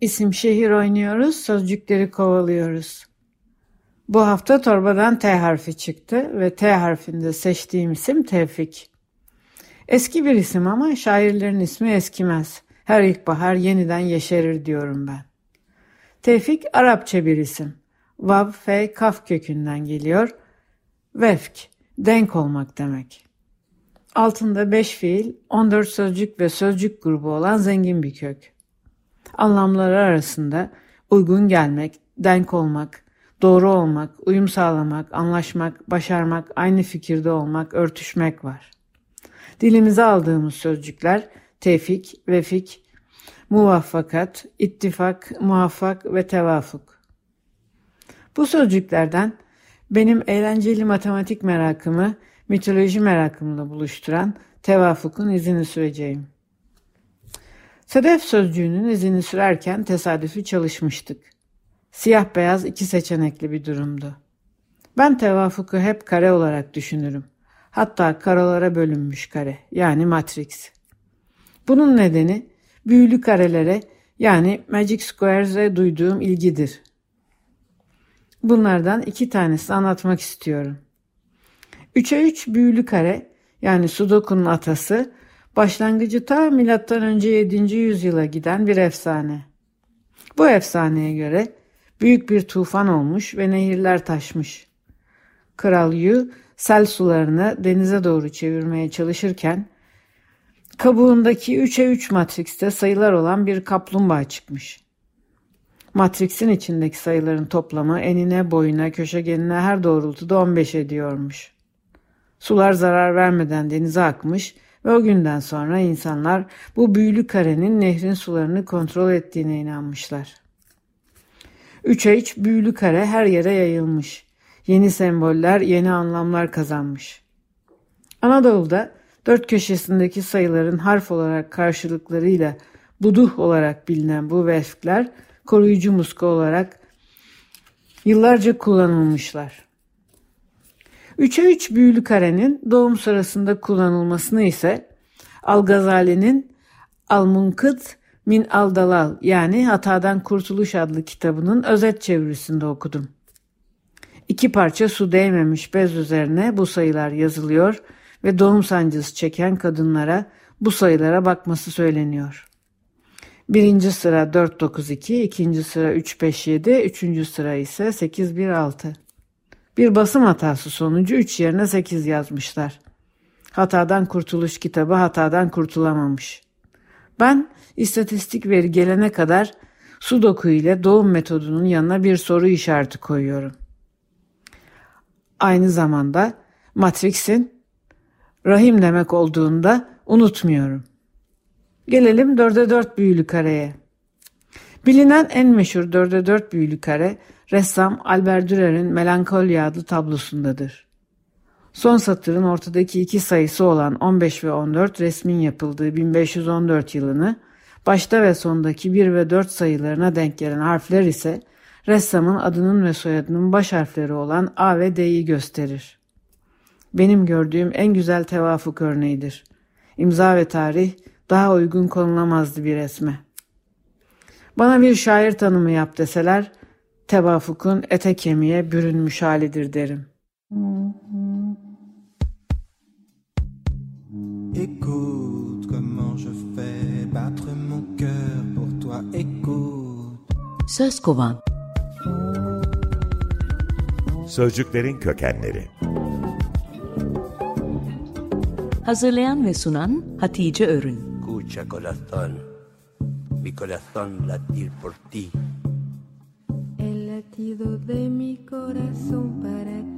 İsim şehir oynuyoruz, sözcükleri kovalıyoruz. Bu hafta torbadan T harfi çıktı ve T harfinde seçtiğim isim Tevfik. Eski bir isim ama şairlerin ismi eskimez. Her ilkbahar yeniden yeşerir diyorum ben. Tevfik Arapça bir isim. Vav, fe, kaf kökünden geliyor. Vefk, denk olmak demek. Altında 5 fiil, 14 sözcük ve sözcük grubu olan zengin bir kök. Anlamları arasında uygun gelmek, denk olmak, doğru olmak, uyum sağlamak, anlaşmak, başarmak, aynı fikirde olmak, örtüşmek var. Dilimize aldığımız sözcükler tevfik, vefik, muvaffakat, ittifak, muvaffak ve tevafuk. Bu sözcüklerden benim eğlenceli matematik merakımı mitoloji merakımla buluşturan tevafukun izini süreceğim. Sedef sözcüğünün izini sürerken tesadüfi çalışmıştık. Siyah beyaz iki seçenekli bir durumdu. Ben tevafuku hep kare olarak düşünürüm. Hatta karalara bölünmüş kare yani matrix. Bunun nedeni büyülü karelere yani Magic Squares'e duyduğum ilgidir. Bunlardan iki tanesini anlatmak istiyorum. 3'e 3 büyülü kare yani Sudoku'nun atası başlangıcı ta M.Ö. 7. yüzyıla giden bir efsane. Bu efsaneye göre büyük bir tufan olmuş ve nehirler taşmış. Kral Yu sel sularını denize doğru çevirmeye çalışırken kabuğundaki 3'e 3 matrikste sayılar olan bir kaplumbağa çıkmış. Matriksin içindeki sayıların toplamı enine, boyuna, köşegenine her doğrultuda 15 ediyormuş. Sular zarar vermeden denize akmış ve o günden sonra insanlar bu büyülü karenin nehrin sularını kontrol ettiğine inanmışlar. 3'e 3 büyülü kare her yere yayılmış. Yeni semboller, yeni anlamlar kazanmış. Anadolu'da dört köşesindeki sayıların harf olarak karşılıklarıyla buduh olarak bilinen bu vefkler koruyucu muska olarak yıllarca kullanılmışlar. 3'e 3 büyülü karenin doğum sırasında kullanılmasını ise Al-Gazali'nin Al-Munkıt Min Al-Dalal yani Hatadan Kurtuluş adlı kitabının özet çevirisinde okudum. İki parça su değmemiş bez üzerine bu sayılar yazılıyor ve doğum sancısı çeken kadınlara bu sayılara bakması söyleniyor. Birinci sıra 492, ikinci sıra 357, üçüncü sıra ise 816. Bir basım hatası sonucu 3 yerine 8 yazmışlar. Hatadan kurtuluş kitabı hatadan kurtulamamış. Ben istatistik veri gelene kadar Sudoku ile doğum metodunun yanına bir soru işareti koyuyorum. Aynı zamanda Matrix'in rahim demek olduğunda unutmuyorum. Gelelim 4'e 4 büyülü kareye. Bilinen en meşhur 4'e 4 büyülü kare ressam Albert Dürer'in Melankolya adlı tablosundadır. Son satırın ortadaki iki sayısı olan 15 ve 14 resmin yapıldığı 1514 yılını, başta ve sondaki 1 ve 4 sayılarına denk gelen harfler ise ressamın adının ve soyadının baş harfleri olan A ve D'yi gösterir. Benim gördüğüm en güzel tevafuk örneğidir. İmza ve tarih daha uygun konulamazdı bir resme. Bana bir şair tanımı yap deseler, tevafukun ete kemiğe bürünmüş halidir derim. Écoute comment je fais battre mon cœur pour toi. Écoute. Söz kovan. Sözcüklerin kökenleri. Hazırlayan ve sunan Hatice Örün. Escucha corazón, mi corazón latir por ti. Latido de mi corazón para ti.